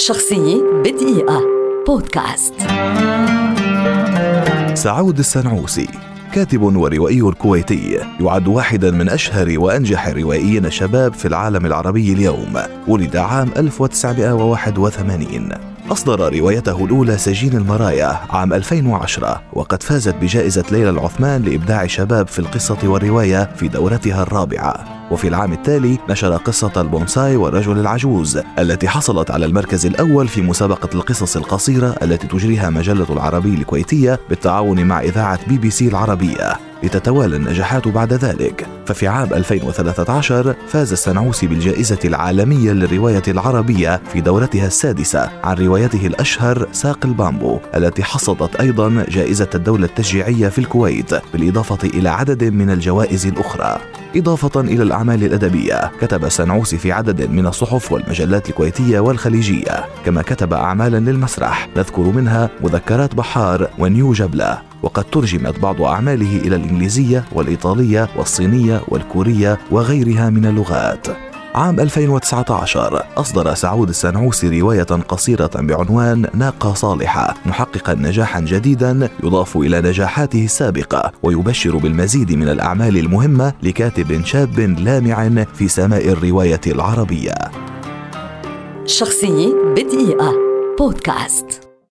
شخصية بدقيقة. بودكاست. سعود السنعوسي كاتب وروائي كويتي يعد واحدا من أشهر وأنجح الروائيين الشباب في العالم العربي اليوم ولد عام 1981 أصدر روايته الأولى سجين المرايا عام 2010 وقد فازت بجائزة ليلى العثمان لإبداع شباب في القصة والرواية في دورتها الرابعة. وفي العام التالي نشر قصة البونساي والرجل العجوز التي حصلت على المركز الأول في مسابقة القصص القصيرة التي تجريها مجلة العربي الكويتية بالتعاون مع إذاعة بي بي سي العربية. لتتوالى النجاحات بعد ذلك. ففي عام 2013 فاز السنعوسي بالجائزة العالمية للرواية العربية في دورتها السادسة عن روايته الأشهر ساق البامبو التي حصدت أيضا جائزة الدولة التشجيعية في الكويت بالإضافة إلى عدد من الجوائز الأخرى. إضافة إلى الأعمال الأدبية. كتب سنعوسي في عدد من الصحف والمجلات الكويتية والخليجية. كما كتب أعمالا للمسرح. نذكر منها مذكرات بحار ونيو جبلة. وقد ترجمت بعض أعماله إلى الإنجليزية والإيطالية والصينية والكورية وغيرها من اللغات. عام 2019 أصدر سعود السنعوسي رواية قصيرة بعنوان ناقة صالحة محققا نجاحا جديدا يضاف إلى نجاحاته السابقة ويبشر بالمزيد من الأعمال المهمة لكاتب شاب لامع في سماء الرواية العربية. شخصية بدقيقة. بودكاست.